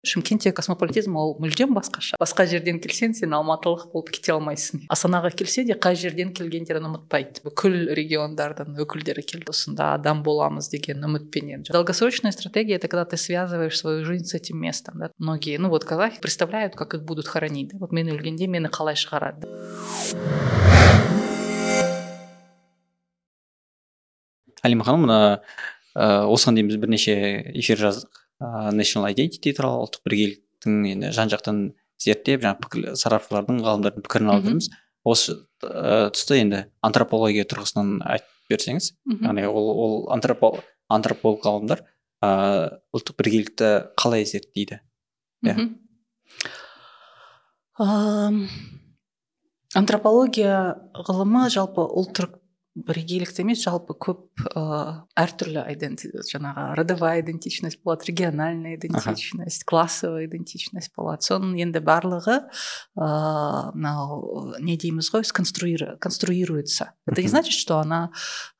шымкентте космополитизм ол мүлдем басқаша. Басқа жерден келсең сен алматылық болып кете алмайсың. Астанаға келсе де қай жерден келгендерін ұмытпайды. Бүкіл региондардың өкілдері келді осында адам боламыз деген үмітпенен. Долгосрочная стратегия это когда ты связываешь свою жизнь с этим местом да? многие ну вот казахи представляют как их будут хоронить да? вот мен өлгенде мені қалай шығарады. Әлима ханым мына осыған дейін біз бірнеше эфир жаздық. Ыыы national identity туралы ұлттық бірегейліктің енді жан жақтан зерттеп жаңағы пікір сарапшылардың ғалымдардың пікірін алып жүрміз осы ә, тұста енді антропология тұрғысынан айтып берсеңіз яғни ол ол антрополог ғалымдар ыыы ұлттық бірегейлікті қалай зерттейді? Иә. Антропология ғылымы жалпы ұлттық бірегейлікті емес жалпы көп ә, әртүрлі жаңағы родовая идентичность болады региональная идентичность классовая идентичность болады. Соның енді барлығы мынау не дейміз ғой конструируется. Это не значит что она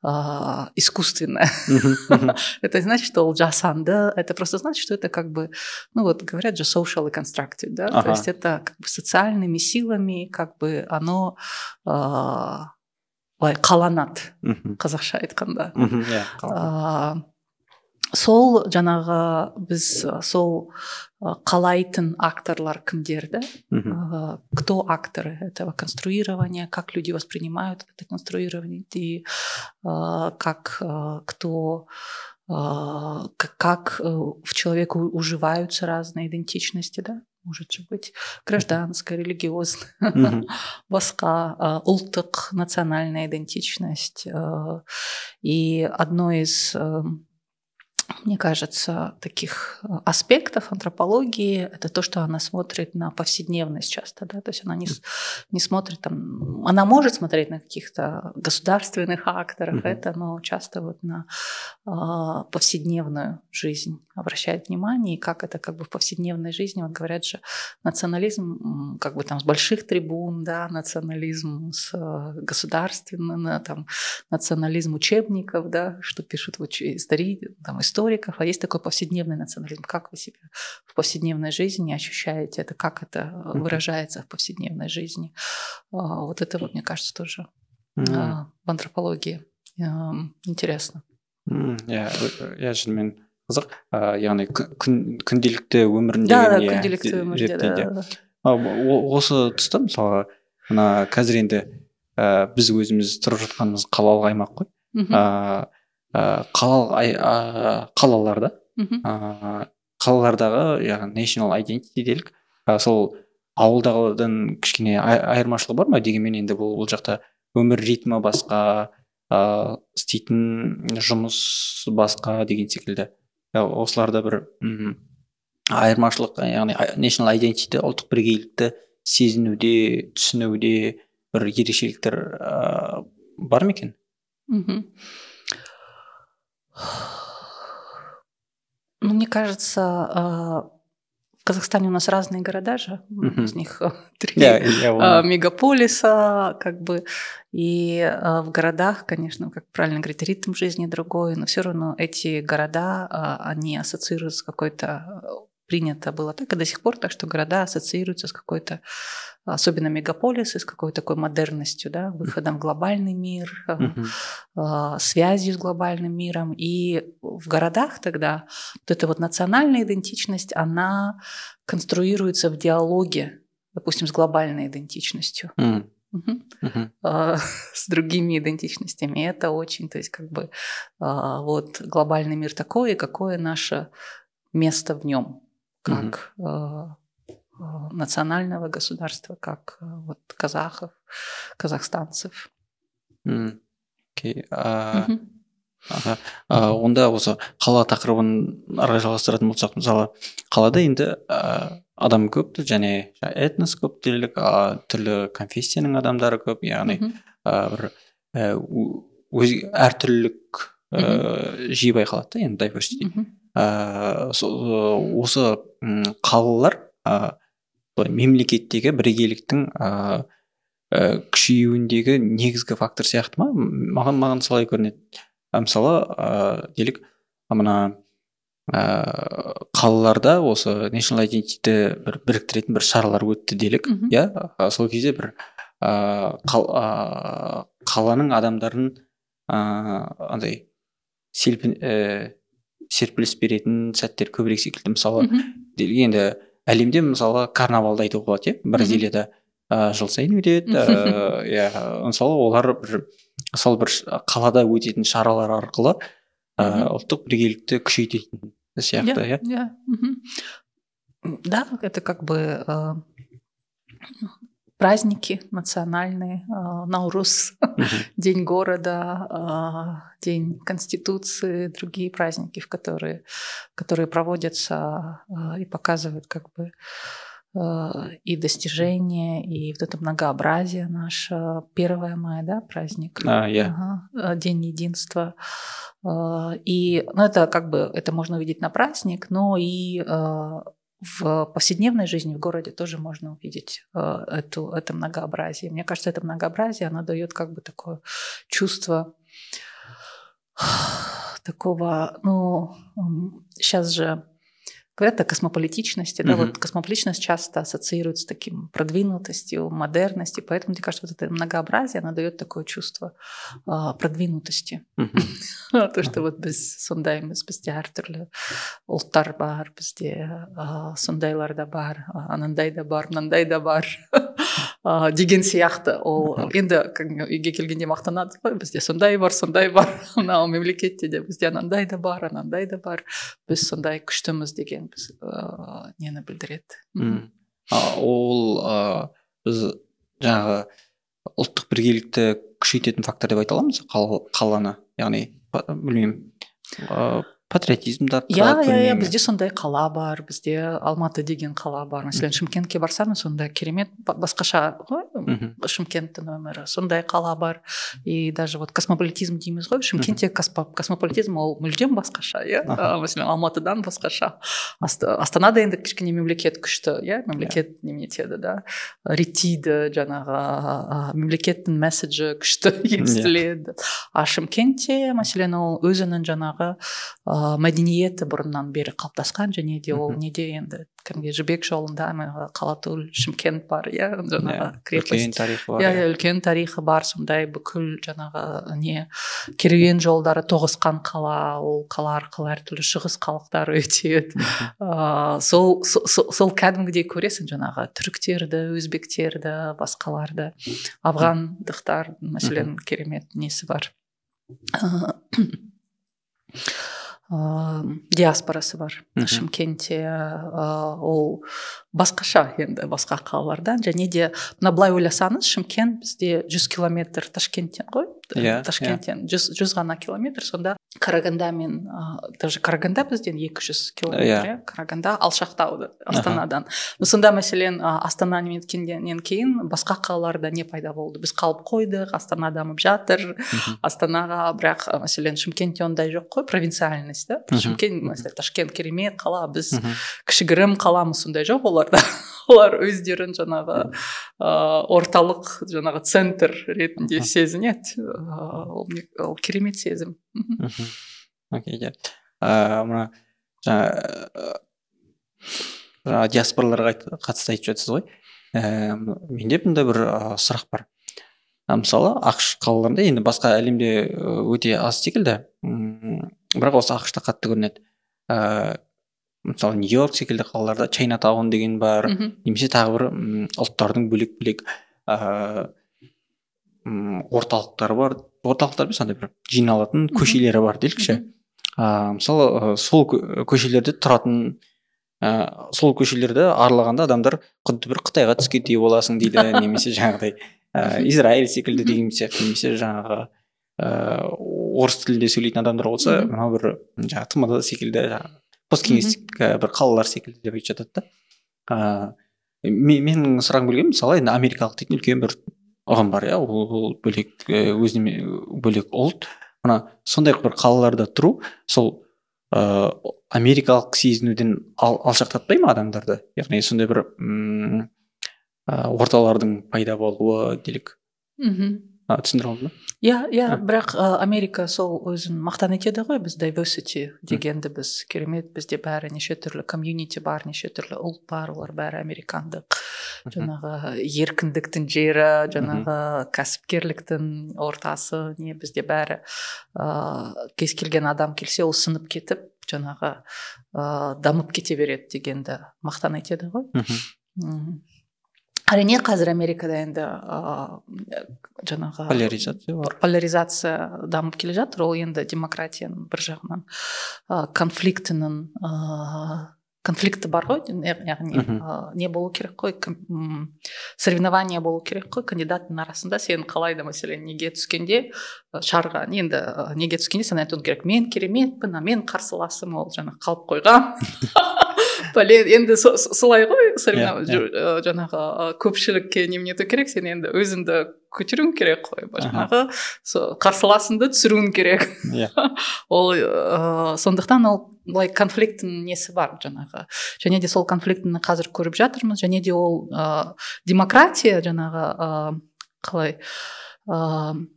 ә, искусственная. Это не значит что ол жасанды это просто значит что это как бы ну вот говорят же social constructed да? То есть это как бы социальными силами как бы оно былай қаланады қазақша айтқанда. Иә сол жаңағы біз сол қалайтын акторлар кімдер да? Кто акторы этого конструирования как люди воспринимают это конструирование и как кто как в человеку уживаются разные идентичности да? Может же быть гражданская религиозная басқа ұлттық национальная идентичность и одно из мне кажется, таких э, аспектов антропологии это то, что она смотрит на повседневность часто, да, то есть она не, не смотрит там, она может смотреть на каких-то государственных акторах, mm-hmm. это, но часто вот на э, повседневную жизнь обращает внимание, и как это как бы в повседневной жизни, вот говорят же, национализм как бы там с больших трибун, да, национализм с э, государственного, там, национализм учебников, да, что пишут в истории, там, истории историков, а есть такой повседневный национализм. Как вы себя в повседневной жизни ощущаете это, как это выражается в повседневной жизни? А, вот это вот, мне кажется, тоже mm-hmm. в антропологии интересно. иә иә шынымен қызық яғни күнделікті өмірінде да күнделікті өмірде осы тұста мысалы мына қазір енді ә, біз өзіміз тұрып жатқанымыз қалалық аймақ қой ыыы ә, қалалық қалаларда. Ыыы қалалардағы яғни national identity делік. Сол ауылдағыдан кішкене айырмашылығы бар ма дегенмен енді бұл бұл жақта өмір ритмі басқа ыыы істейтін жұмыс басқа деген секілді. Осыларда бір м айырмашылық яғни national identity ұлттық бірегейлікті сезінуде түсінуде бір ерекшеліктер ыыы бар ма екен? Мхм Ну, мне кажется, а, в Казахстане у нас разные города же, mm-hmm. из них э, три. Yeah, yeah, мегаполиса, как бы, и а, в городах, конечно, как правильно говорить, ритм жизни другой, но все равно эти города, а, они ассоциируются с какой-то принято было так и до сих пор, так что города ассоциируются с какой-то, особенно мегаполисы, с какой-то такой модерностью, да, выходом в глобальный мир, uh-huh. связью с глобальным миром. И в городах тогда вот эта вот национальная идентичность, она конструируется в диалоге, допустим, с глобальной идентичностью. Угу. Uh-huh. с другими идентичностями. Это очень, то есть как бы вот глобальный мир такой, и какое наше место в нем как национального государства, как э, вот казахов, казахстанцев. Окей. Онда осы қала тақырыбын ары жалғастыратын болсақ мысалы қалада енді адам көп және этнос көп делік түрлі конфессияның адамдары көп яғни бір өз әртүрлілік ә, жиі байқалады да енді ә, осы қалалар ә, мемлекеттегі бірегейліктің ә, ә, күшеюіндегі негізгі фактор сияқты ма? Маған маған солай көрінеді. Мысалы ә, делік мына ә, қалаларда осы national identity бір біріктіретін бір шаралар өтті делік иә? Сол кезде бір ә, қал, ә, қаланың адамдарын ыыы андай ә, серпіліс беретін сәттер көбірек секілді. Мысалы енді әлемде мысалы карнавалды айтуға болады иә. Бразилияда ә, жыл сайын өтеді. Иә мысалы олар бір сол бір қалада өтетін шаралар арқылы ә, ұлттық бірегейлікті күшейтетін сияқты иә иә. да. Это как бы праздники национальные э, наурус день города э, день конституции другие праздники в которые которые проводятся и показывают как бы и достижения, и вот это многообразие наше. 1 мая, да, праздник? А, yeah. ага, День единства. И, ну, это как бы, это можно увидеть на праздник, но и в повседневной жизни в городе тоже можно увидеть эту, это многообразие. Мне кажется, это многообразие, оно дает как бы такое чувство такого, ну, сейчас же говорят о космополитичности, да, вот космополитичность часто ассоциируется с таким продвинутостью, модерностью, поэтому, мне кажется, вот это многообразие, оно дает такое чувство а, продвинутости. То, что вот без сондаймыз бізде әртүрлі ұлттар бар, бізде сондайлар да бар, анандай да бар, мынандай да бар Деген сияқты. Ол енді үйге келгенде мақтанады ғой? Бізде сондай бар сондай бар мынау мемлекетте де бізде анандай да бар анандай да бар. Біз сондай күштіміз деген біз ә, нені білдіреді. Ол ә, біз жаңағы ұлттық бірегейлікті күшейтетін фактор деп айта аламыз қаланы. Яғни білмеймін патриотизм да иә иә иә бізде сондай қала бар бізде алматы деген қала бар. Мәселен шымкентке барсам сондай керемет басқаша ғой шымкенттің өмірі сондай қала бар. И даже вот космополитизм дейміз ғой. Шымкентте космополитизм ол мүлдем басқаша иә? Мәселен алматыдан басқаша. Астанада енді кішкене мемлекет күшті иә? Мемлекет иә. немене етеді да? Реттейді жаңағы мемлекеттің месседжі күшті естіледі. А шымкентте мәселен ол өзінің жаңағы мәдениеті бұрыннан бері қалыптасқан және де ол неде енді кәдімгі жібек жолында қалатөл шымкент бар иә жаңағы иә, крепость. тарихы бар иә, иә. үлкен тарихы бар сондай бүкіл жаңағы не керуен жолдары тоғысқан қала ол қала арқылы әртүрлі шығыс халықтар өтеді ыыы сол сол кәдімгідей көресің жаңағы түріктерді өзбектерді басқаларды афғандықтар мәселен керемет несі бар? Диаспорасы бар шымкентте ол басқаша енді басқа қалалардан және де мына былай ойласаңыз шымкент бізде жүз километр ташкенттен ғой. Иә ташкенттен жүз жүз ғана километр. Сонда караганда мен ыыы даже караганда бізден екі жүз километр иә. караганда алшақтау астанадан. Но сонда мәселен астана неткеннен кейін басқа қалаларда не пайда болды? Біз қалып қойдық астана дамып жатыр. Астанаға бірақ мәселен шымкентте ондай жоқ қой провинциальность да? Шымкент ташкент керемет қала біз кішігірім қаламыз сондай жоқ оларда олар өздерін жаңағы ыыы орталық жаңағы центр ретінде сезінеді. Ол, ол керемет сезім. Окей иә мына жаңа диаспораларға қатысты айтып жатсыз ғой. Ііі менде мындай бір сұрақ бар. Мысалы ақш қалаларында енді басқа әлемде өте аз секілді. Бірақ осы ақш та қатты көрінеді. Ыыы мысалы нью йорк секілді қалаларда чайнатаун деген бар немесе тағы бір ұлттардың бөлек бөлек ыыы орталықтары бар. Орталықтар емес андай бір жиналатын көшелері бар делікші ыыы мысалы сол көшелерде тұратын ыыы сол көшелерді аралағанда адамдар құдды бір қытайға түскендей боласың дейді немесе жаңағыдай ыыы израиль секілді деген сияқты немесе жаңағы ыыы орыс тілінде сөйлейтін адамдар болса мынау бір жаңағы тмд секілді жаңағы посткеңестік бір қалалар секілді деп айтып жатады да. Ыыы менің сұрағым келген мысалы енді америкалық дейтін үлкен бір ұғым бар иә ол бөлек өзіне бөлек ұлт. Мына сондай бір қалаларда тұру сол ыыы америкалық сезінуден ал, алшақтатпай ма адамдарды? Яғни сондай бір м орталардың пайда болуы делік мхм түсіндіре алдың ба? Иә иә бірақ америка сол өзін мақтан етеді ғой біз diversity дегенді біз керемет бізде бәрі неше түрлі комьюнити бар неше түрлі ұлт бар олар бәрі американдық. Жаңағы еркіндіктің жері жаңағы кәсіпкерліктің ортасы не бізде бәрі ыыы кез келген адам келсе ол сынып кетіп жаңағы ыыы дамып кете береді дегенді мақтан етеді ғой. Әрине қазір америкада енді ыыы жаңағы поляризация бар. поляризация дамып келе жатыр ол енді демократияның бір жағынан ә, конфликтінің ыыы конфликті бар ғой яғни не болу керек қой соревнование болу керек қой кандидаттың арасында сен қалай да мәселен неге түскенде шарға енді неге түскенде сен айтуың керек мен кереметпін а мен қарсыласым ол жаңағы қалып қойған. енді солай ғой иә, иә. жаңағы көпшілікке немене ету керек? Сен енді өзіңді көтеруің керек қой. Жаңағы сол қарсыласыңды түсіруің керек. Иә. Ол ыыы сондықтан ол былай конфликттің несі бар жаңағы? Және де сол конфликтіні қазір көріп жатырмыз және де ол ыыы демократия жаңағы ыыы қалай ыыы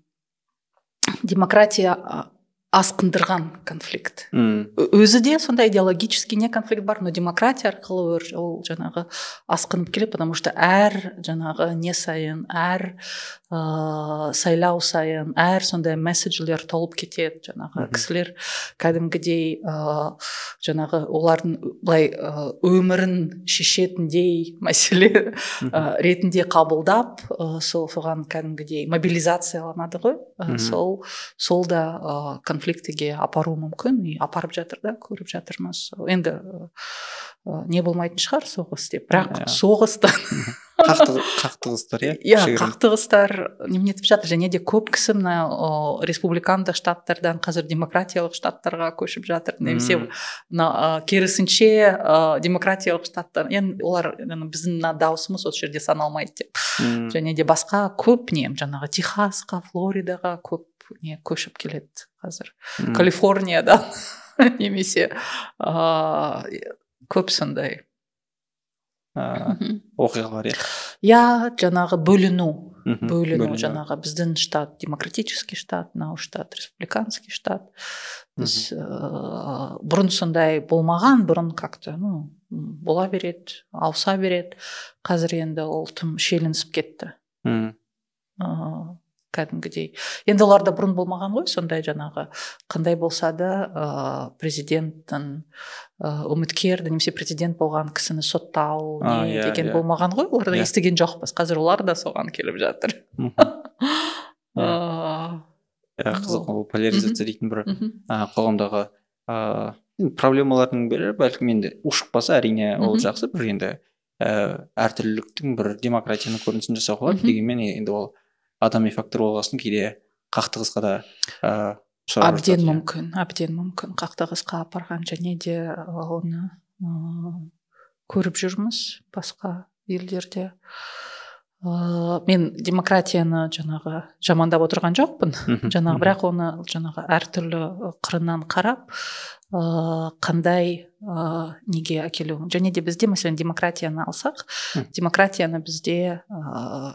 демократия асқындырған конфликт. Мм өзі де сондай идеологический не конфликт бар но демократия арқылы ол жаңағы асқынып келеді потому что әр жаңағы не сайын әр ыыы сайлау сайын әр сондай месседжлер толып кетеді жаңағы кісілер. Кәдімгідей ыыы жаңағы олардың былай өмірін шешетіндей мәселе ретінде қабылдап ы сол соған кәдімгідей мобилизацияланады ғой. Сол сол да ы конфликтіге апаруы мүмкін и апарып жатыр да көріп жатырмыз. Енді не болмайтын шығар соғыс деп. Бірақ yeah. Иә. соғыстан қақтығыстар иә иә қақтығыстар немене етіп жатыр. Және де көп кісі мына республикандық штаттардан қазір демократиялық штаттарға көшіп жатыр. Немесе мына керісінше ә, демократиялық штаттар. Енді олар біздің мына дауысымыз осы жерде саналмайды деп. Және де басқа көп не жаңағы техасқа флоридаға көп не көшіп келеді. Қазір калифорниядан немесе ыыы көп сондай ыыы оқиғалар иә иә жаңағы бөліну. Бөліну жаңағы біздің штат демократический штат мынау штат республиканский штат. Біз ыыы бұрын сондай болмаған бұрын как то ну бола береді ауыса береді қазір енді ол тым шиеленісіп кетті. Мм кәдімгідей. Енді оларда бұрын болмаған ғой сондай жаңағы. Қандай болса да ыыы президенттің ыыы үміткер немесе президент болған кісіні соттау не yeah, иә, деген yeah. Иә. болмаған ғой. Оларда yeah. Иә. естіген жоқпыз. Қазір олар да соған келіп жатыр. Иә қызық ол поляризация дейтін бір қоғамдағы ыыы проблемалардың бірі бәлкім енді ушықпаса әрине ол жақсы. Бір енді ііі әртүрліліктің бір демократияның көрінісін жасауға болады дегенмен енді ол адами фактор болғасын кейде қақтығысқа да ыыы әбден иә. мүмкін әбден мүмкін қақтығысқа апарған және де оны көріп жүрміз басқа елдерде. Ыыы мен демократияны жаңағы жамандап отырған жоқпын. Жаңағы бірақ оны жаңағы әртүрлі қырынан қарап ыыы қандай ыыы неге әкелуі және де бізде мәселен демократияны алсақ демократияны бізде ыыы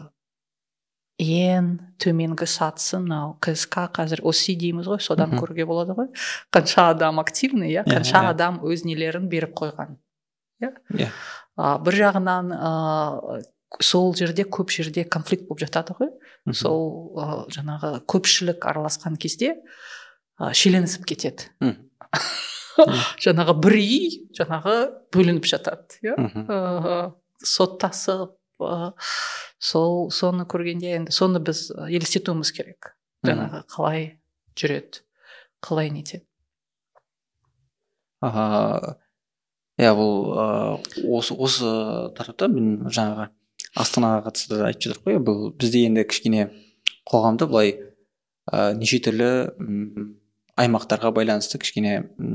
ең төменгі сатысы мынау кск қазір оси дейміз ғой содан көруге болады ғой. Қанша адам активный иә, иә қанша иә. адам өз нелерін беріп қойған иә? Иә. Бір жағынан ыыы сол жерде көп жерде конфликт болып жатады ғой. Сол ә, жаңағы көпшілік араласқан кезде ә, шиеленісіп кетеді. Жаңағы бір үй жаңағы бөлініп жатады иә? Соттасып сол соны көргенде енді соны біз елестетуіміз керек. Жаңағы қалай жүреді қалай нетеді аха. Иә бұл осы осы тақырыпта мен жаңағы астанаға қатысты айтып жатырмық қой бұл бізде енді кішкене қоғамда былай ә, неше түрлі аймақтарға байланысты кішкене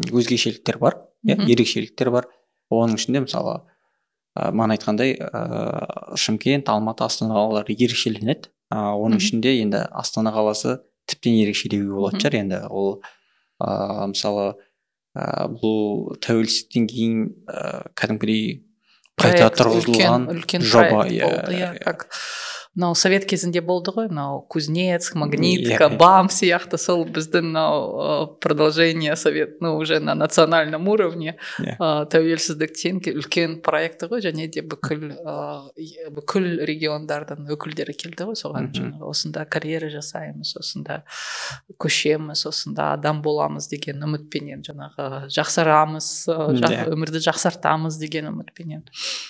өзгешеліктер бар иә ерекшеліктер бар. Оның ішінде мысалы ә, маған айтқандай ә, шымкент алматы астана қалалары ерекшеленеді. Ә, оның ішінде енді астана қаласы тіптен ерекше деуге болатын шығар. Енді ол ә, мысалы ә, бұл тәуелсіздіктен кейін ә, кәдімгідей қайта тұрғызылған жоба. иә, иә как мынау совет кезінде болды ғой мынау кузнец магнитка бам сияқты сол біздің мынау продолжение совет ну уже на национальном уровне. Тәуелсіздіктен үлкен проекті ғой және де бүкіл бүкіл региондардың өкілдері келді ғой соған. Жаңағы осында карьера жасаймыз осында көшеміз осында адам боламыз деген үмітпенен жаңағы жақсарамыз өмірді жақсартамыз деген үмітпенен.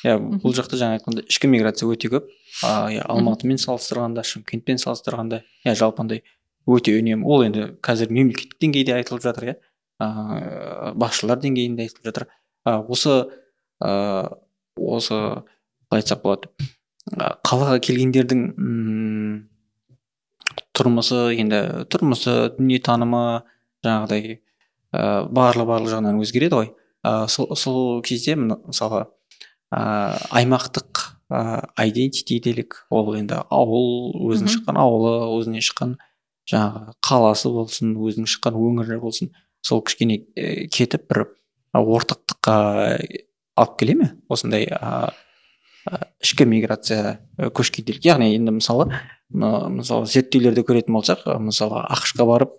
Иә бұл жақта жаңа айтқандай ішкі миграция өте көп. Ыыы алматымен салыстырғанда шымкентпен салыстырғанда иә жалпы андай өте үнемі ол енді қазір мемлекеттік деңгейде айтылып жатыр иә ыыы басшылар деңгейінде айтылып жатыр. Осы ыыы осы қалай айтсақ болады қалаға келгендердің м тұрмысы енді тұрмысы дүниетанымы жаңағыдай ыыы барлы барлық жағынан өзгереді ғой. Ә, сол, кезде мысалы ә, аймақтық ә, айдентити делік ол енді ауыл өзінің шыққан ауылы өзіне шыққан жаңағы қаласы болсын өзінің шыққан өңірі болсын. Сол кішкене кетіп бір ортақтыққа алып келе ме? Осындай ә, ішкі миграция көшкенделік яғни енді мысалы мысалы зерттеулерді көретін болсақ мысалы ақш қа барып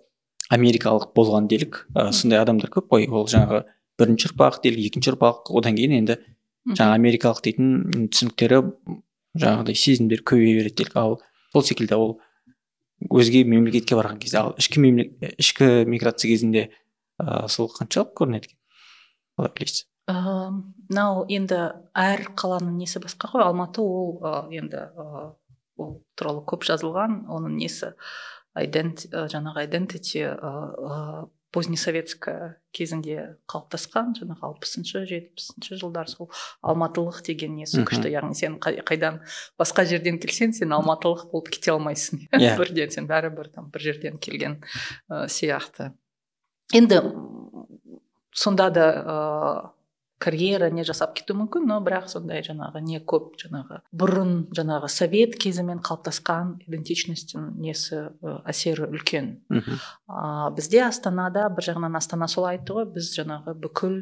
америкалық болған делік ә, сондай адамдар көп қой. Ол жаңағы бірінші ұрпақ делік екінші ұрпақ. Одан кейін енді жаңа америкалық дейтін түсініктері жаңағыдай сезімдер көбейе береді делік. Ал сол секілді ол өзге мемлекетке барған кезде ал ішкі ішкі миграция кезінде ә, сол қаншалық көрінеді екен? Қалай білесіз. Мынау енді әр қаланың несі басқа ғой? Алматы ол ә, енді ә, ол туралы көп жазылған. Оның несі жаңағы identity позднесоветская кезінде қалыптасқан жаңағы алпысыншы жетпісінші жылдар сол алматылық деген несі күшті яғни сен қайдан басқа жерден келсең сен алматылық болып кете алмайсың yeah. Иә. бірден сен бәрібір там бір жерден келген ә, сияқты енді сонда да карьера не жасап кетуі мүмкін но бірақ сондай жаңағы не көп жаңағы бұрын жаңағы совет кезімен қалыптасқан идентичностьтің несі әсері үлкен. А, бізде астанада бір жағынан астана солай айтты ғой біз жаңағы бүкіл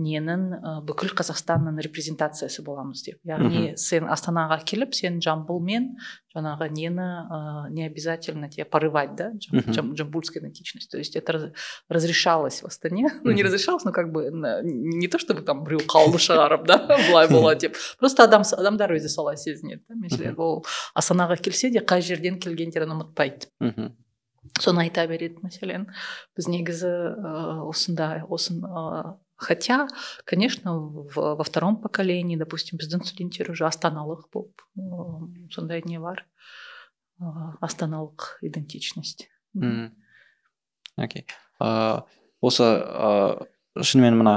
ненің бүкіл қазақстанның репрезентациясы боламыз деп. Яғни сен астанаға келіп сен жамбылмен жаңағы нені ә, не обязательно тебе порывать да джам, джамбульская идентичность. То есть это разрешалось в астане. Ну не разрешалось но как бы не то чтобы там біреу қаулы шығарып да былай болады деп просто адам адамдар өзі солай сезінеді да мәселен ол астанаға келсе де қай жерден келгендерін ұмытпайды мхм соны айта береді мәселен біз негізі ә, осындай осын ә, хотя конечно в, во втором поколении допустим біздің уже астаналық болып сондай не бар астаналық идентичность. Окей. Осы ыыы шынымен мына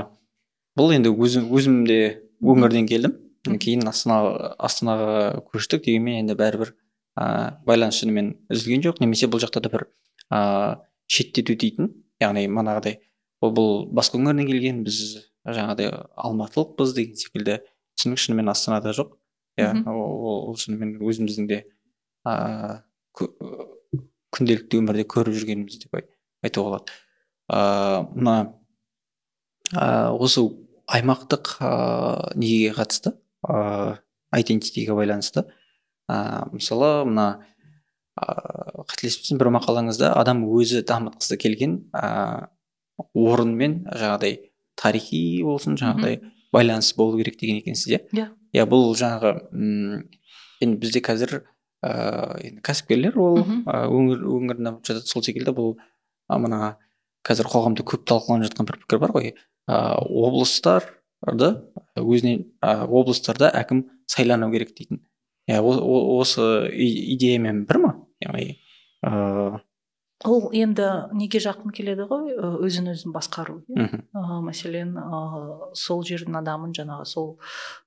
бұл енді өзім өзім де өңірден келдім. Кейін астана астанаға көштік. Дегенмен енді бәрібір ыыы байланыс шынымен үзілген жоқ. Немесе бұл жақта да бір ыыы шеттету дейтін. Яғни манағыдай ол бұл басқа өңірден келген біз жаңағыдай алматылықпыз деген секілді түсінік шынымен астанада жоқ. Иә ол шынымен өзіміздің де ыыы күнделікті өмірде көріп жүргеніміз деп айтуға болады. Ыыы мына ыыы осы аймақтық ыыы неге қатысты? Ыыы айдентитиге байланысты. Ыыы мысалы мына ыыы қателеспесем бір мақалаңызда адам өзі дамытқысы келген ыыы орынмен жаңағыдай тарихи болсын жаңағыдай байланыс болу керек деген екенсіз иә? Иә. Иә бұл жаңағы м енді бізде қазір ыыы енді кәсіпкерлер ол өңір өңір дамып жатады. Сол секілді бұл мына қазір қоғамда көп талқыланып жатқан бір пікір бар ғой. Ыыы облыстарды өзінен облыстарда әкім сайлану керек дейтін. Иә осы идеямен бір ма? Яғни ыыы ол енді неге жақын келеді ғой? Өзін өзін басқару иә. Мәселен ә, сол жердің адамын жаңағы сол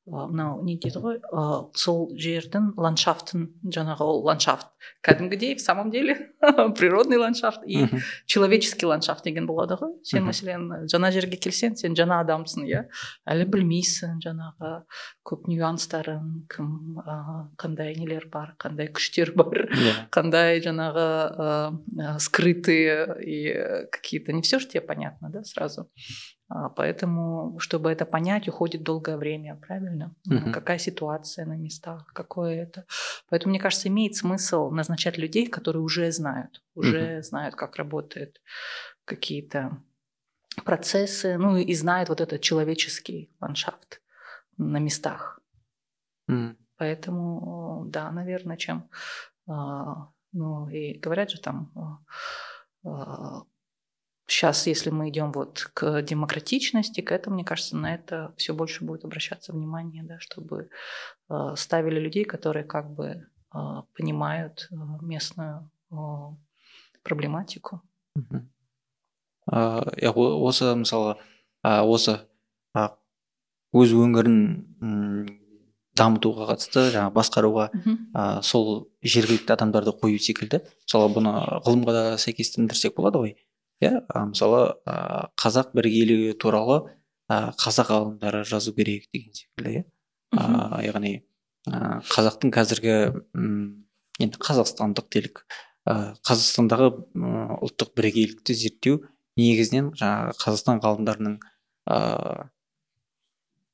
мынау не дейді ғой? Ә, сол жердің ландшафтын жаңағы ол ландшафт. Кәдімгідей в самом деле природный ландшафт и человеческий ландшафт деген болады ғой. Сен мәселен жаңа жерге келсең сен жаңа адамсың иә. Әлі білмейсің жаңағы көп нюанстарын кім ә, қандай нелер бар қандай күштер бар yeah. Иә. қандай жаңағы ә, скрытые и какие-то не все же тебе понятно, да, сразу. А, поэтому, чтобы это понять, уходит долгое время, правильно? Uh-huh. Какая ситуация на местах, какое это. Поэтому, мне кажется, имеет смысл назначать людей, которые уже знают, уже uh-huh. знают, как работают какие-то процессы, ну и знают вот этот человеческий ландшафт на местах. Mm. Поэтому, да, наверное, чем... А, ну, и говорят же там, сейчас, а, если мы идем вот к демократичности, к этому, мне кажется, на это все больше будет обращаться внимание, да, чтобы а, ставили людей, которые как бы понимают местную проблематику. осы мысалы осы өз өңірін дамытуға қатысты жаңағы басқаруға ә, сол жергілікті адамдарды қою секілді. Мысалы бұны ғылымға да сәйкестендірсек болады ғой. Иә мысалы ә, қазақ біргейлігі туралы ә, қазақ ғалымдары жазу керек деген секілді иә. Ә, яғни ә, қазақтың қазіргі енді қазақстандық делік ә, қазақстандағы ұлттық бірегейлікті зерттеу негізінен жаңағы қазақстан ғалымдарының ә,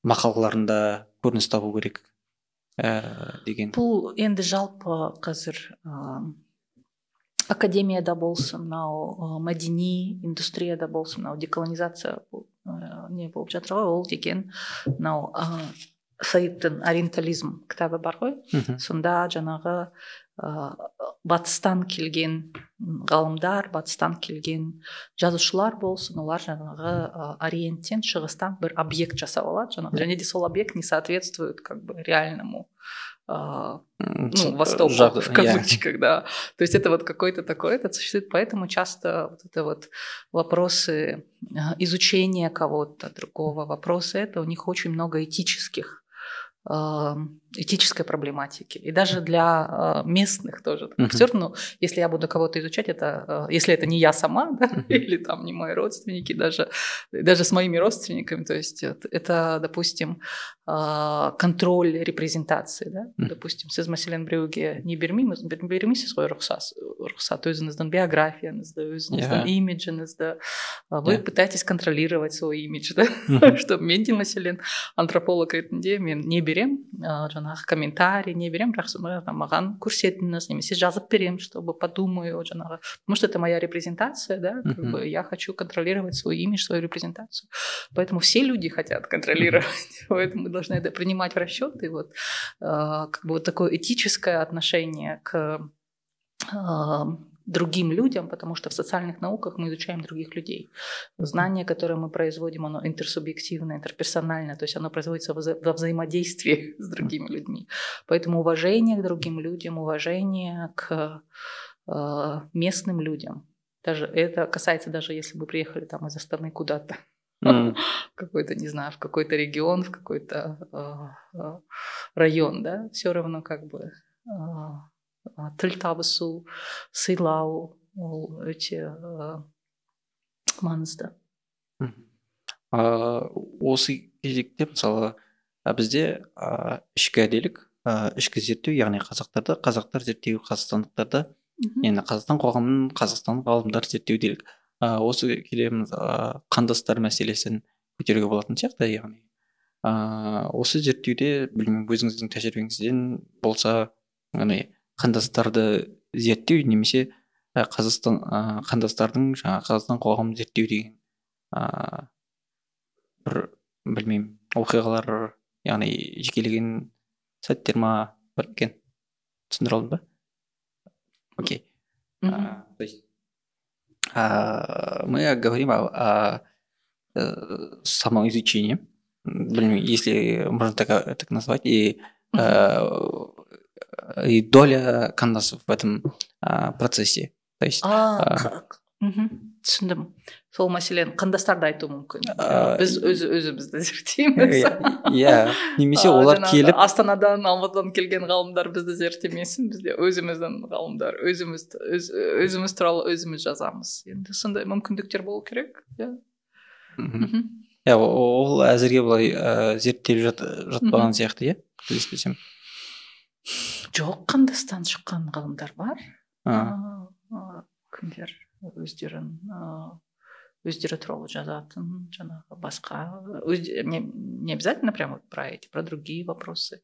мақалаларында көрініс табу керек. Ә, деген. Бұл енді жалпы қазір ә, академияда болсын мынау мәдени индустрияда болсын мынау деколонизация ә, не болып жатыр ғой ол деген мынау ә, саидтың ориентализм кітабы бар ғой. Сонда жаңағы батыстан келген ғалымдар батыстан келген жазушылар болсын олар жаңағы ориенттен шығыстан бір объект жасап алады жаңағы және де сол объект не соответствует как бы реальному ну, Востоку, в кавычках, да. То есть это вот какой-то такой, это существует, поэтому часто вот это вот вопросы изучения кого-то другого, вопросы это, у них очень много этических этической проблематики. И даже для местных тоже. Uh-huh. Все равно, если я буду кого-то изучать, это, если это не я сама, да, uh-huh. или там не мои родственники, даже, даже с моими родственниками, то есть это, допустим, контроль репрезентации, да, uh-huh. допустим, сіз мәселен біреуге не бермейміз бермейсіз ғой рұқсат рұқсат өзіңіздің биографияңызды өзіңіздің yeah. имиджіңізді вы yeah. пытаетесь контролировать свой имидж да uh-huh. чтобы мен де мәселен антрополог ретінде мен не берем жаңағы комментарий не беремін бірақ маған көрсетіңіз немесе жазып беремін чтобы подумаю жаңағы потому что это моя репрезентация да как uh-huh. бы я хочу контролировать свой имидж свою репрезентацию поэтому все люди хотят контролировать uh-huh. поэтому мы должны это принимать в расчет и вот как бы вот такое этическое отношение к другим людям, потому что в социальных науках мы изучаем других людей. Знание, которое мы производим, оно интерсубъективное, интерперсональное, то есть оно производится во взаимодействии с другими людьми. Поэтому уважение к другим людям, уважение к э, местным людям. Даже это касается даже если бы приехали там из Астаны куда-то. Mm. какой-то, не знаю, в какой-то регион, в какой-то э, э, район, да, все равно как бы тіл табысу сыйлау ол өте маңызды осы кезекте мысалы бізде ішкі әделік ішкі зерттеу яғни қазақтарды қазақтар зерттеу қазақстандықтарды енді қазақстан қоғамын қазақстан ғалымдар зерттеу делік осы келеміз қандастар мәселесін көтеруге болатын сияқты яғни ыыы осы зерттеуде білмеймін өзіңіздің тәжірибеңізден болса яғни қандастарды зерттеу немесе қазақстан ә, қандастардың жаңағы қазақстан қоғамын зерттеу деген ә, бір білмеймін оқиғалар яғни жекелеген сәттер ма бар екен түсіндіре алдым ба? Окей. То есть мы говорим о, о, о самоизучении. Если можно так, так назвать. И и доля кандасов в этом а, процессе. То есть а, түсіндім. Сол мәселені қандастар да айтуы мүмкін біз өз өзімізді зерттейміз. Иә немесе олар келіп астанадан алматыдан келген ғалымдар бізді зерттемесін. Бізде өзіміздің ғалымдар өзіміз өз, өзіміз туралы өзіміз жазамыз. Енді сондай мүмкіндіктер болу керек иә. Иә ол әзірге былай ә, зерттеліп жатпаған сияқты иә қателеспесем жоқ қандастан шыққан ғалымдар бар. Кімдер өздерін өздері туралы жазатын жаңағы басқа не, не обязательно прямо вот про эти про другие вопросы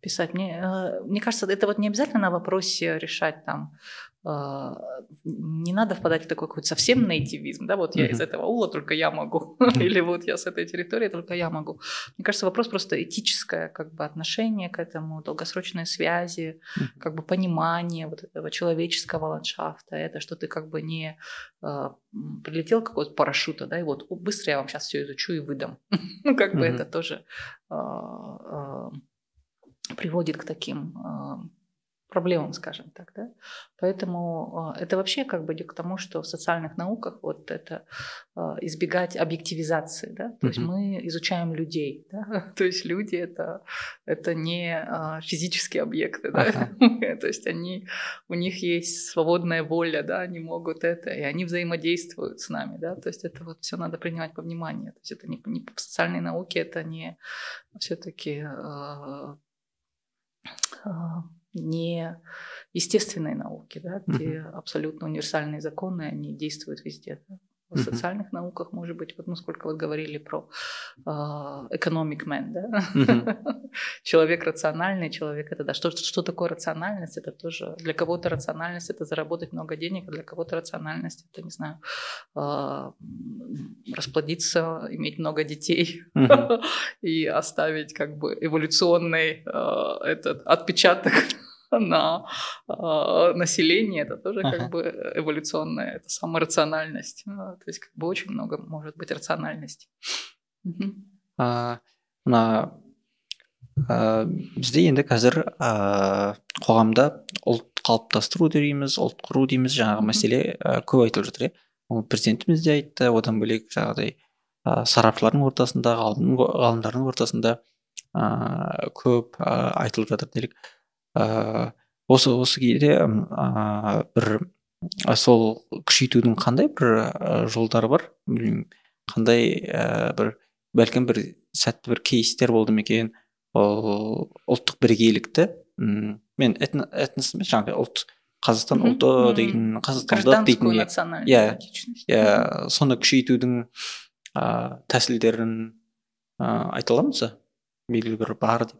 писать. Мне мне кажется это вот не обязательно на вопросе решать там не надо впадать в такой какой-то совсем нейтивизм, да, вот я из этого ула только я могу, или вот я с этой территории только я могу. Мне кажется, вопрос просто этическое, как бы отношение к этому, долгосрочные связи, как бы понимание вот этого человеческого ландшафта, это что ты как бы не э, прилетел какого-то парашюта, да, и вот быстро я вам сейчас все изучу и выдам. ну, как бы это тоже э, э, приводит к таким проблемам, скажем так, да. Поэтому э, это вообще как бы к тому, что в социальных науках вот это э, избегать объективизации, да. То mm-hmm. есть мы изучаем людей, да. То есть люди это это не э, физические объекты, да. Uh-huh. То есть они у них есть свободная воля, да, они могут это, и они взаимодействуют с нами, да. То есть это вот все надо принимать по вниманию. То есть это не, не в социальной науке это не все-таки не естественной науки, да, где абсолютно универсальные законы, они действуют везде. Да. В uh-huh. социальных науках, может быть, вот, ну, сколько вы говорили про э, economic man, да? Uh-huh. человек рациональный, человек это, да, что, что такое рациональность? Это тоже, для кого-то рациональность это заработать много денег, а для кого-то рациональность это, не знаю, э, расплодиться, иметь много детей uh-huh. и оставить как бы эволюционный э, этот отпечаток на э, население, это тоже ага. как бы эволюционная, это саморациональность. Ну, то есть как бы очень много может быть рациональности. мына ә, бізде енді қазір ә, қоғамда ұлт қалыптастыру дейміз ұлт құру дейміз жаңағы мәселе ә, көп айтылып жатыр иә оны президентіміз де айтты одан бөлек жаңағыдай ә, сарапшылардың ортасында ғалымдардың ортасында ә, көп ә, айтылып жатыр делік ә, осы осы кезде ә, бір сол күшейтудің қандай бір жолдары бар? Білмеймін. Қандай ә, бір бәлкім бір сәтті бір кейстер болды ма екен? Ол ұлттық бірегейлікті м мен этнос емес жаңағы ұлт қазақстан ұлты деген қазақстандық дейтін иә. иә соны күшейтудің ыыы тәсілдерін ыыы айта аламыз ба белгілі бір бар деп.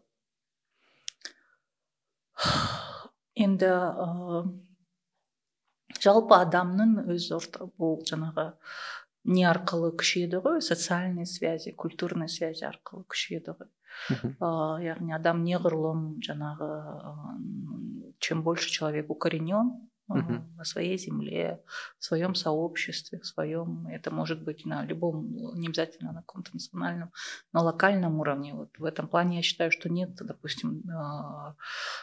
енді ә, жалпы адамның өз орта бұл жаңағы не арқылы күшейеді ғой? Социальный связи культурный связи арқылы күшейеді ғой. Ә, яғни адам неғұрлым жаңағы чем больше человек укоренен угу. на своей земле, в своем сообществе, в своем, это может быть на любом, не обязательно на каком-то национальном, на локальном уровне. Вот в этом плане я считаю, что нет, допустим, а,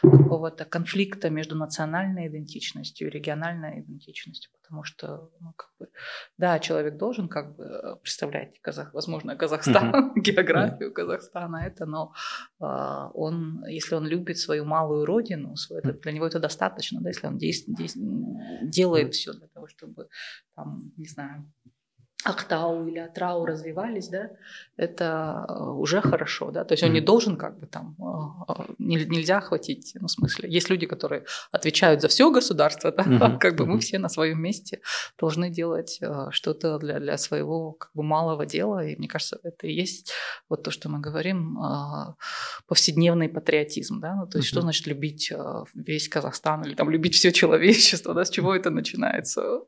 какого-то конфликта между национальной идентичностью и региональной идентичностью, потому что, ну, как бы, да, человек должен как бы представлять, Казах, возможно, Казахстан, mm географию Казахстана, это, но а, он, если он любит свою малую родину, свой, для него это достаточно, да, если он действует, делает все для того, чтобы, там, не знаю, Актау или Атрау развивались, да, это э, уже хорошо, да, то есть он не должен как бы там, э, э, нельзя охватить, ну, в смысле, есть люди, которые отвечают за все государство, да, как бы мы все на своем месте должны делать что-то для, для своего как бы малого дела, и мне кажется, это и есть вот то, что мы говорим, повседневный патриотизм, да, ну, то есть что значит любить весь Казахстан или там любить все человечество, да, с чего это начинается?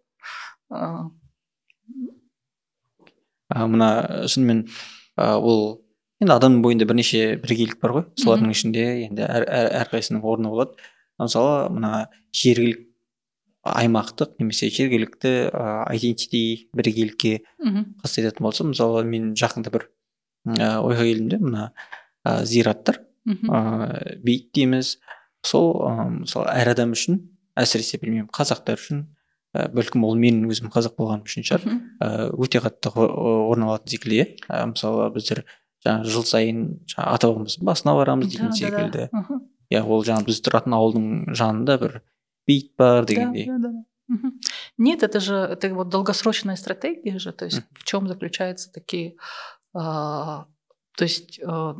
Мына шынымен ол енді адамның бойында бірнеше бірегейлік бар ғой. Солардың ішінде енді әр, әр, әрқайсысының орны болады. Мысалы мына жергілік аймақтық немесе жергілікті айдентити бірегейлікке қатысты айтатын болсам мысалы мен жақында бір ә, ойға келдім де мына ә, зираттар. Ә, бейіт дейміз. Сол ә, мысалы әр адам үшін әсіресе білмеймін қазақтар үшін ә, бәлкім ол менің өзім қазақ болғаным үшін шығар. Ә, өте қатты орын алатын секілді иә. Ә, мысалы біздер жаңағы жыл сайын жаңағы ата бабамыздың басына барамыз деген секілді. Иә ол жаңағы біз тұратын ауылдың жанында бір бейіт бар дегендей. Нет, это же это вот долгосрочная стратегия же, то есть в чем заключаются такие, то есть а,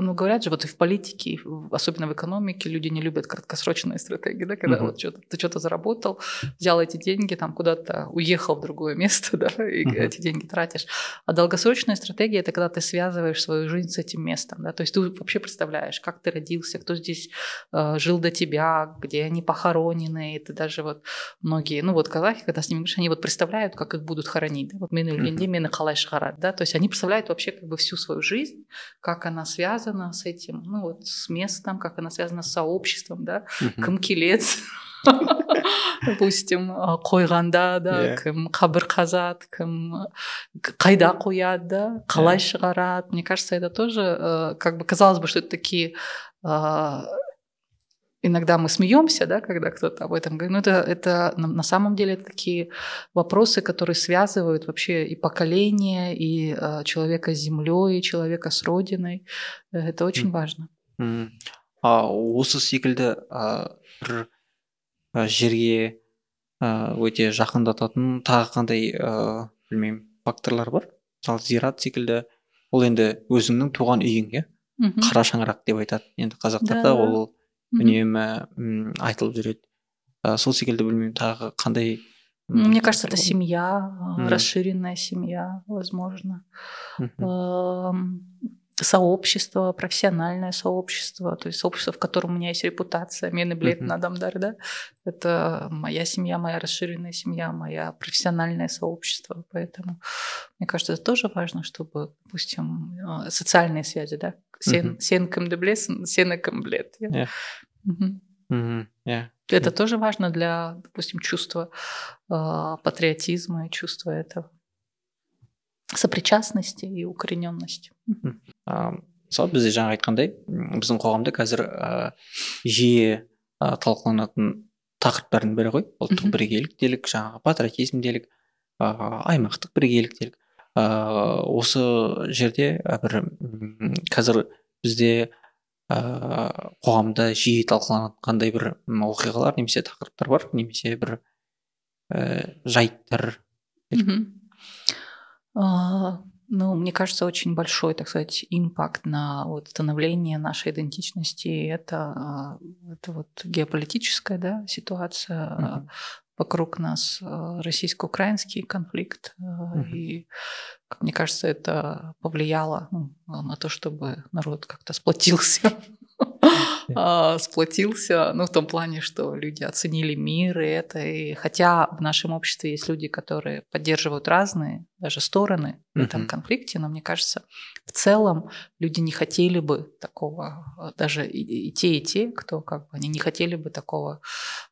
ну, говорят же, вот и в политике, особенно в экономике, люди не любят краткосрочные стратегии, да, когда uh-huh. вот что-то, ты что-то заработал, взял эти деньги, там куда-то уехал в другое место, да, и uh-huh. эти деньги тратишь. А долгосрочная стратегия – это когда ты связываешь свою жизнь с этим местом, да, то есть ты вообще представляешь, как ты родился, кто здесь э, жил до тебя, где они похоронены, и ты даже вот многие, ну вот казахи, когда с ними говоришь, они вот представляют, как их будут хоронить, да, вот қалай да, то есть они представляют вообще как бы всю свою жизнь, как она связана связана с этим, ну вот с местом, как она связана с сообществом, да, кім келеді допустим қойғанда да кім қабір қазады кім қайда қояды да қалай шығарады мне кажется это тоже э, как бы казалось бы что это такие э, иногда мы смеемся, да, когда кто-то об этом говорит. Но это, это на самом деле такие вопросы, которые связывают вообще и поколение, и э, человека с землей, и человека с родиной. Это очень важно. а осы секілді бір жерге өте жақындататын тағы қандай ыыы білмеймін факторлар бар? Мысалы зират секілді ол енді өзіңнің туған үйің иә? Қара шаңырақ деп айтады. Енді қазақтарда ол үнемі айтылып жүреді сол секілді білмеймін тағы қандай мне кажется это семья расширенная семья возможно сообщество, профессиональное сообщество, то есть сообщество, в котором у меня есть репутация, мне блед на Дамдар, да, это моя семья, моя расширенная семья, моя профессиональное сообщество, поэтому мне кажется, это тоже важно, чтобы, допустим, социальные связи, да, Сен, сен кемдеблес, сена кемблет. Yeah. Mm-hmm. Yeah. Это тоже важно для, допустим, чувства э, патриотизма и чувства этого сопричастности и укорененности. мысалы бізде жаңа айтқандай біздің қоғамда қазір ә, жиі ә, талқыланатын тақырыптардың бірі ғой ұлттық бірегейлік делік жаңағы патриотизм делік ә, аймақтық бірегейлік делік ә, осы жерде бір қазір бізде ә, қоғамда жиі талқыланатын қандай бір оқиғалар немесе тақырыптар бар немесе бір ә, жайттар. Ну, мне кажется, очень большой, так сказать, импакт на вот становление нашей идентичности. Это, это вот геополитическая да, ситуация, uh-huh вокруг нас э, российско-украинский конфликт. Mm-hmm. И, как мне кажется, это повлияло ну, на то, чтобы народ как-то сплотился. А, сплотился, ну, в том плане, что люди оценили мир и это. И хотя в нашем обществе есть люди, которые поддерживают разные даже стороны в этом конфликте, но мне кажется, в целом люди не хотели бы такого, даже и, и те, и те, кто как бы, они не хотели бы такого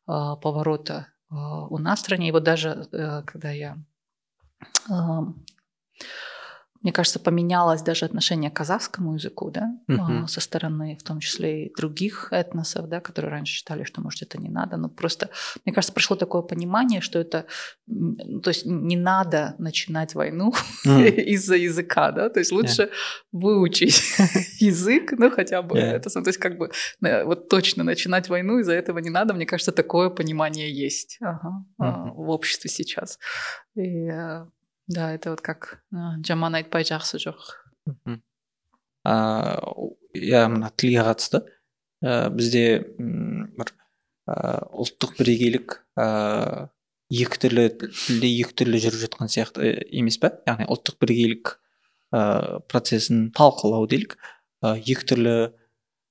а, поворота у нас в стране. И вот даже э, когда я мне кажется, поменялось даже отношение к казахскому языку, да, uh-huh. со стороны, в том числе и других этносов, да, которые раньше считали, что, может, это не надо. Но просто, мне кажется, пришло такое понимание, что это, то есть не надо начинать войну uh-huh. из-за языка, да, то есть лучше yeah. выучить язык, ну, хотя бы yeah. это, то есть как бы вот точно начинать войну из-за этого не надо. Мне кажется, такое понимание есть ага, uh-huh. в обществе сейчас. И э, да это вот как жаман айтпай жақсы жоқ иә мына тілге қатысты бізде бір ұлттық бірегейлік ә, екі түрлі тілде екі түрлі жүріп жатқан сияқты емес пе? Яғни ұлттық бірегейлік ә, процесін талқылау делік екі түрлі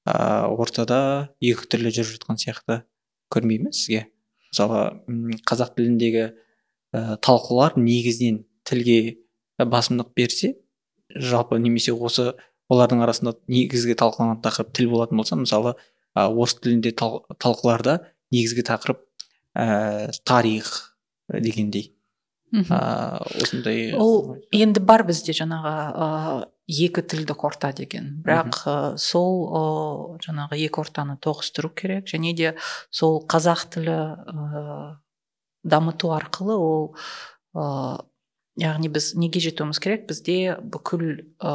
ә, ортада екі түрлі жүріп жатқан сияқты көрмей ме сізге мысалы қазақ тіліндегі ә, талқылар негізінен тілге басымдық берсе жалпы немесе осы олардың арасында негізгі талқыланатын тақырып тіл болатын болса мысалы ә, орыс тілінде тал, талқыларда негізгі тақырып ә, тарих дегендей. Ә, осындай ол енді бар бізде жаңағы ә, екі тілдік орта деген. Бірақ ә, сол ә, жаңағы екі ортаны тоғыстыру керек. Және де сол қазақ тілі ә, дамыту арқылы ол яғни біз неге жетуіміз керек? Бізде бүкіл ә,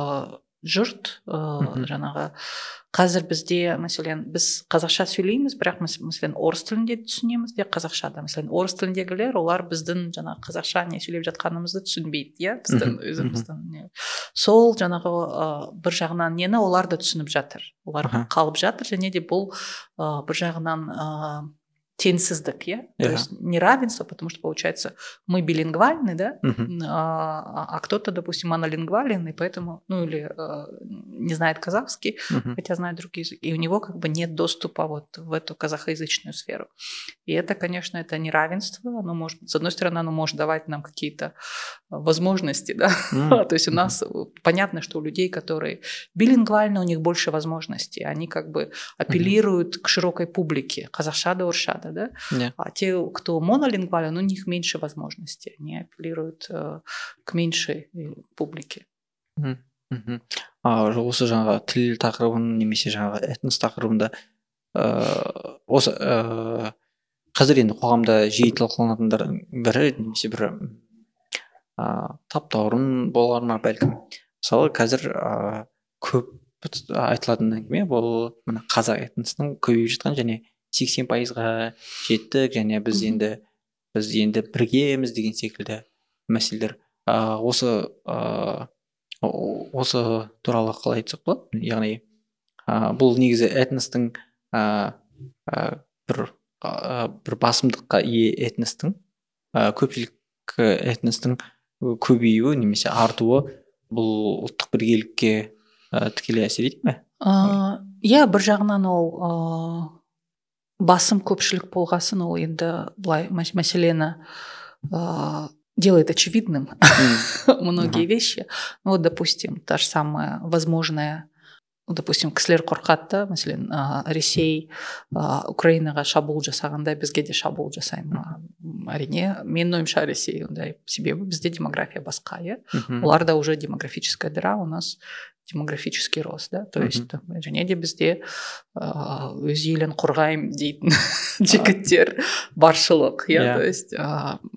жұрт ә, жаңағы қазір бізде мәселен біз қазақша сөйлейміз бірақ мәселен орыс тілінде түсінеміз де қазақша да. Мәселен орыс тіліндегілер олар біздің жаңағы қазақша не сөйлеп жатқанымызды түсінбейді иә біздің өзіміздің сол жаңағы ә, бір жағынан нені олар да түсініп жатыр. Олар қалып жатыр және де бұл ә, бір жағынан теңсіздік иә yeah. то есть неравенство потому что получается мы билингвальны да uh-huh. а, а кто-то допустим монолингвален и поэтому ну или а, не знает казахский uh-huh. хотя знает другие языки и у него как бы нет доступа вот в эту казахоязычную сферу и это конечно это неравенство оно может с одной стороны оно может давать нам какие-то возможности да uh-huh. то есть у нас понятно что у людей которые билингвальны у них больше возможностей они как бы апеллируют uh-huh. к широкой публике казахша да орысша да да? Yeah. А те, кто монолингвален, у них меньше возможностей, они апеллируют э, к меньшей э, публике. Mm -hmm. а осы жаңағы тіл тақырыбын немесе жаңағы этнос тақырыбында ыыы осы ыыы қазір енді қоғамда жиі талқыланатындардың бірі немесе бір ыыы таптаурын болар ма бәлкім. Мысалы қазір ыыы көп айтылатын әңгіме бұл мына қазақ этносының көбейіп жатқан және сексен пайызға жеттік және біз енді біз енді біргеміз деген секілді мәселелер. Ә, осы ә, осы туралы қалай айтсақ болады? Яғни ә, бұл негізі этностың ә, ә, бір ә, бір басымдыққа ие этностың ә, көпшілік этностың көбеюі немесе артуы бұл ұлттық біргелікке ә, тікелей әсер ете ме? Иә бір жағынан ол басым көпшілік болғасын ол енді былай мәселені ә, делает очевидным многие вещи ну вот допустим та же самая возможная допустим кісілер қорқады да мәселен ә, ресей ә, украинаға шабуыл жасағанда бізге де шабуыл жасай ма әрине менің ойымша ресей ондай себебі бізде демография басқа иә оларда уже демографическая дыра у нас демографический рост да то есть және де бізде өз елін қорғаймын дейтін жігіттер баршылық иә то есть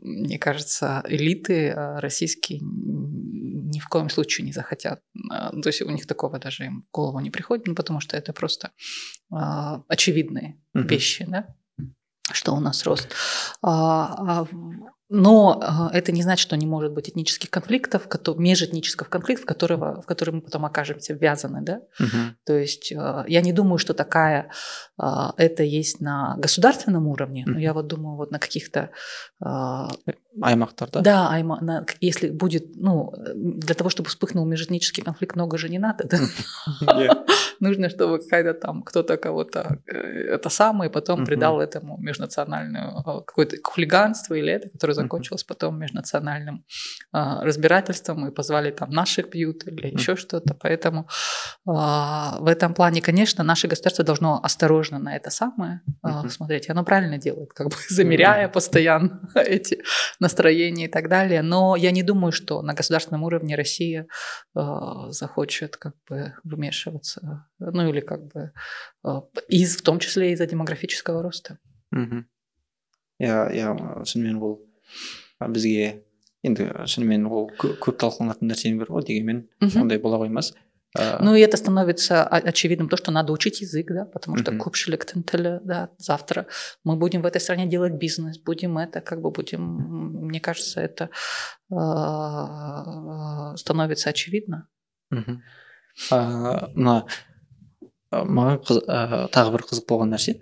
мне кажется элиты российские ни в коем случае не захотят то есть у них такого даже им в голову не приходит ну потому что это просто очевидные вещи да что у нас рост но э, это не значит, что не может быть этнических конфликтов, межэтнических конфликтов, в которые, в которые мы потом окажемся ввязаны. Да? Угу. То есть э, я не думаю, что такая э, это есть на государственном уровне, но я вот думаю, вот на каких-то... Аймактар, да? Да, айма, на, если будет, ну, для того, чтобы вспыхнул межэтнический конфликт, много же не надо. Да? Нужно, чтобы какая-то там кто-то кого-то это самое, потом придал этому межнациональную какое-то хулиганство или это, которое закончилось потом межнациональным э, разбирательством, и позвали там наших бьют или еще что-то. Поэтому э, в этом плане, конечно, наше государство должно осторожно на это самое э, смотреть. И оно правильно делает, как бы замеряя постоянно эти настроения и так далее. Но я не думаю, что на государственном уровне Россия э, захочет как бы вмешиваться, ну или как бы э, из, в том числе из-за демографического роста. иә иә шынымен ол бізге енді шынымен ол көп талқыланатын нәрсенің бірі ғой дегенмен ондай бола қоймас ну и это становится очевидным то, что надо учить язык, да, потому что көпшілік тілі, да, завтра мы будем в этой стране делать бизнес, будем это, как бы будем, мне кажется, это становится очевидно. мына маған тағы бір қызық болған нәрсе.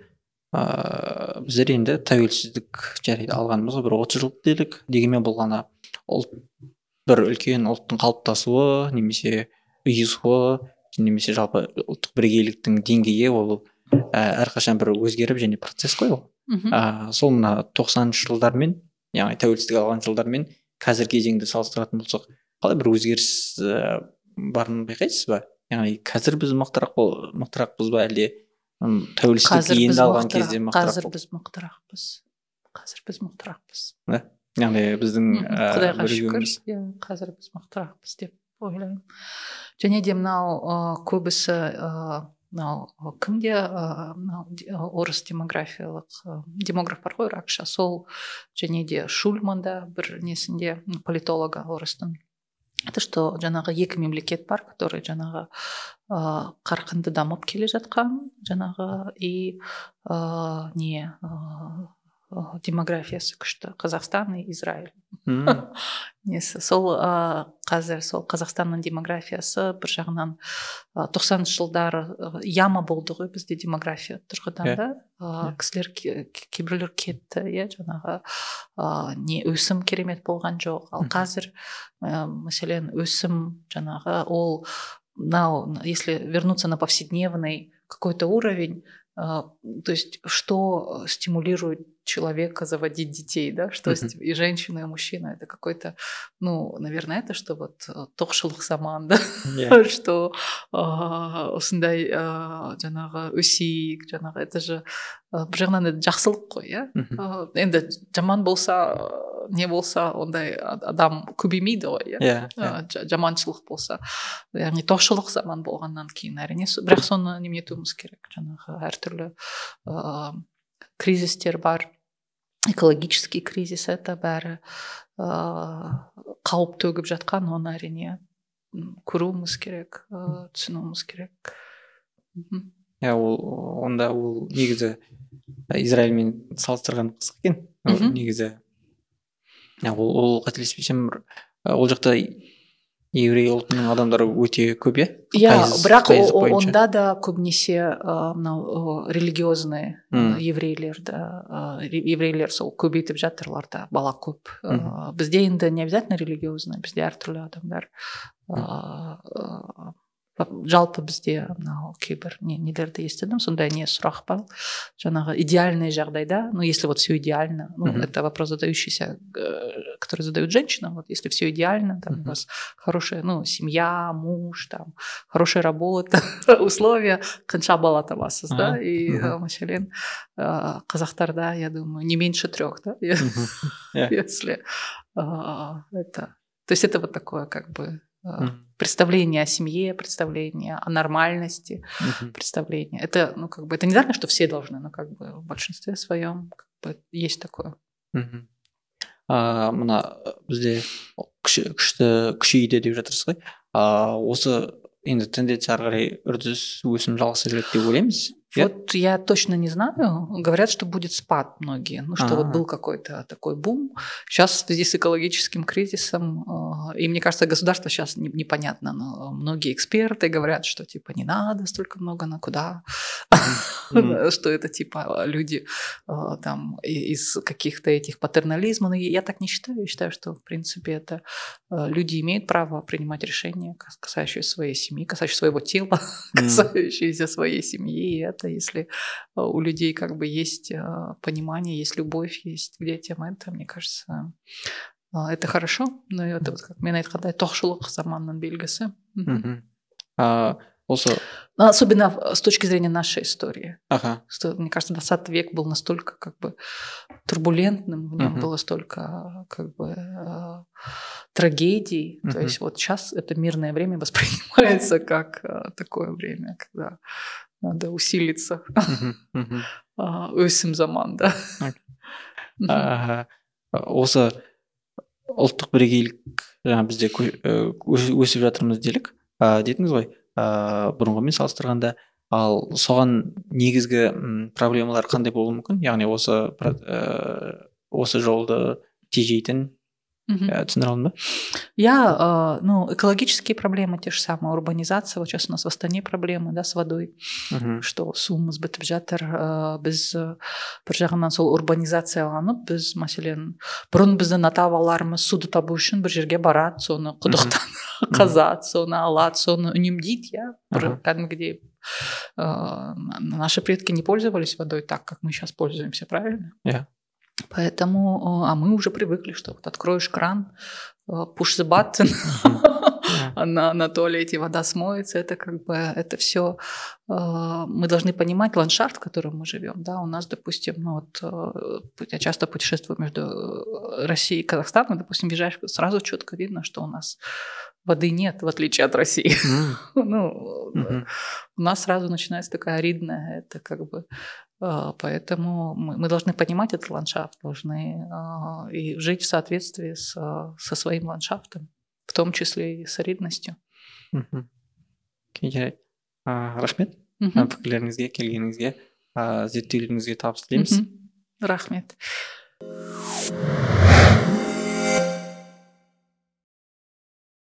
Ыыы біздер енді тәуелсіздік жарайды алғанымызға бір отыз жыл делік дегенмен бұл ғана ұлт бір үлкен ұлттың қалыптасуы немесе ұйысуы немесе жалпы ұлттық бірегейліктің деңгейі ол ә, әрқашан бір өзгеріп және процесс қой ол. Ә, сол мына тоқсаныншы жылдармен яғни тәуелсіздік алған жылдармен қазіргі кезеңді салыстыратын болсақ қалай бір өзгеріс ә, барын байқайсыз ба? Яғни қазір біз мықтырақ мықтырақпыз ба әлде? Тәуелсіздік енді алған кезде қазір біз мықтырақпыз. Қазір біз мықтырақпыз. Да? Яғни біздің құдайға шүкір. иә қазір біз мықтырақпыз деп ойлаймын. Және де мынау көбісі мынау кімде мынау орыс демографиялық демограф бар ғой ракша. Сол және де шульман да бір несінде политолога орыстың. Это что жаңағы екі мемлекет бар который жаңағы ә, қарқынды дамып келе жатқан жаңағы и ә, не ә, демографиясы күшті қазақстан и израиль несі сол ә, қазір сол қазақстанның демографиясы бір жағынан тоқсаныншы жылдары яма болды ғой бізде демография тұрғыдан иә. да. Ә, кісілер кейбіреулер кетті иә жаңағы ә, не өсім керемет болған жоқ. Ал қазір ә, мәселен өсім жаңағы ол мынау если вернуться на повседневный какой то уровень то есть что стимулирует человека заводить детей, да, что mm-hmm. и женщина, и мужчина, это какой-то, ну, наверное, это что вот э, тоқшылық заман, да, yeah. что осындай жаңағы өсейік жаңағы это же бір жағынан это жақсылық қой иә енді жаман болса не болса ондай адам көбеймейді ғой иә yeah, жаманшылық болса яғни тоқшылық заман болғаннан кейін әрине бірақ соны немене етуіміз керек жаңағы әртүрлі ыыы кризистер бар экологический кризис это бәрі қауіп төгіп жатқан оны әрине көруіміз керек ыыы түсінуіміз керек. Иә ол онда ол негізі израильмен салыстырған қызық екен. Негізі ол, ол қателеспесем ол жақта еврей ұлтының адамдары өте көп иә? Иә бірақ онда да көбінесе мынау религиозный еврейлерді еврейлер сол көбейтіп жатыр оларда бала көп. Бізде енді не обязательно религиозный бізде әртүрлі адамдар жалпы бізде мынау кейбір не нелерді естідім сондай не сұрақ бар жаңағы идеальный жағдайда ну если вот все идеально ну mm-hmm. это вопрос задающийся э, который задают женщинам вот если все идеально там mm-hmm. у вас хорошая ну семья муж там хорошая работа условия қанша бала табасыз да и э, мәселен э, қазақтарда я думаю не меньше трех да если это то есть это вот такое как бы mm-hmm. представление о семье, представление о нормальности, mm-hmm. представление. Это, ну, как бы, это не знаю, что все должны, но как бы в большинстве своем как бы, есть такое. Mm-hmm. а мына бізде күшті күшейді деп жатырсыз ғой а осы енді тенденция ары қарай үрдіс өсім жалғаса береді деп ойлаймыз Вот я точно не знаю. Говорят, что будет спад многие. Ну, что А-а-а. вот был какой-то такой бум. Сейчас в связи с экологическим кризисом, э, и мне кажется, государство сейчас непонятно, но многие эксперты говорят, что типа не надо столько много, на куда? Что это типа люди э, там из каких-то этих патернализмов. Но я так не считаю. Я считаю, что в принципе это э, люди имеют право принимать решения, касающиеся своей семьи, касающиеся своего тела, касающиеся своей семьи. И это это, если а, у людей как бы есть а, понимание, есть любовь, есть к детям, это, мне кажется, а, это хорошо. Но это вот как мен айтқандай тоқшылық заманның белгісі. Also... Особенно с точки зрения нашей истории. Ага. Что, мне кажется, 20 век был настолько как бы турбулентным, в нем uh-huh. было столько как бы э, трагедий. Uh-huh. То есть вот сейчас это мирное время воспринимается как э, такое время, когда надо усилиться. Өсім заман да. Осы ұлттық бірегейлік жаңа бізде өсіп жатырмыз делік. Дедіңіз ғой. Ыыы бұрынғымен салыстырғанда ал соған негізгі проблемалар қандай болуы мүмкін? Яғни осы осы жолды тежейтін түсіндіре алдым ба я ну экологические проблемы те же самые урбанизация. Вот сейчас у нас в астане проблемы да с водой что суымыз бітіп жатыр біз бір жағынан сол урбанизацияланып біз мәселен бұрын біздің ата бабаларымыз суды табу үшін бір жерге барады соны құдықтан қазады соны алады соны үнемдейді иә бір кәдімгідей наши предки не пользовались водой так как мы сейчас пользуемся правильно? Иә Поэтому, а мы уже привыкли, что вот откроешь кран, push the button, на, на туалете вода смоется, это как бы, это все, мы должны понимать ландшафт, в котором мы живем, да, у нас, допустим, ну вот, я часто путешествую между Россией и Казахстаном, допустим, въезжаешь, сразу четко видно, что у нас воды нет, в отличие от России. ну, у нас сразу начинается такая аридная, это как бы поэтому мы, мы должны понимать этот ландшафт, должны э, и жить в соответствии с, со своим ландшафтом. в том числе и солидностью мхм жарайды ыыы рахмет пікірлеріңізге келгеніңізге ыыы зерттеулеріңізге табыс тілейміз рахмет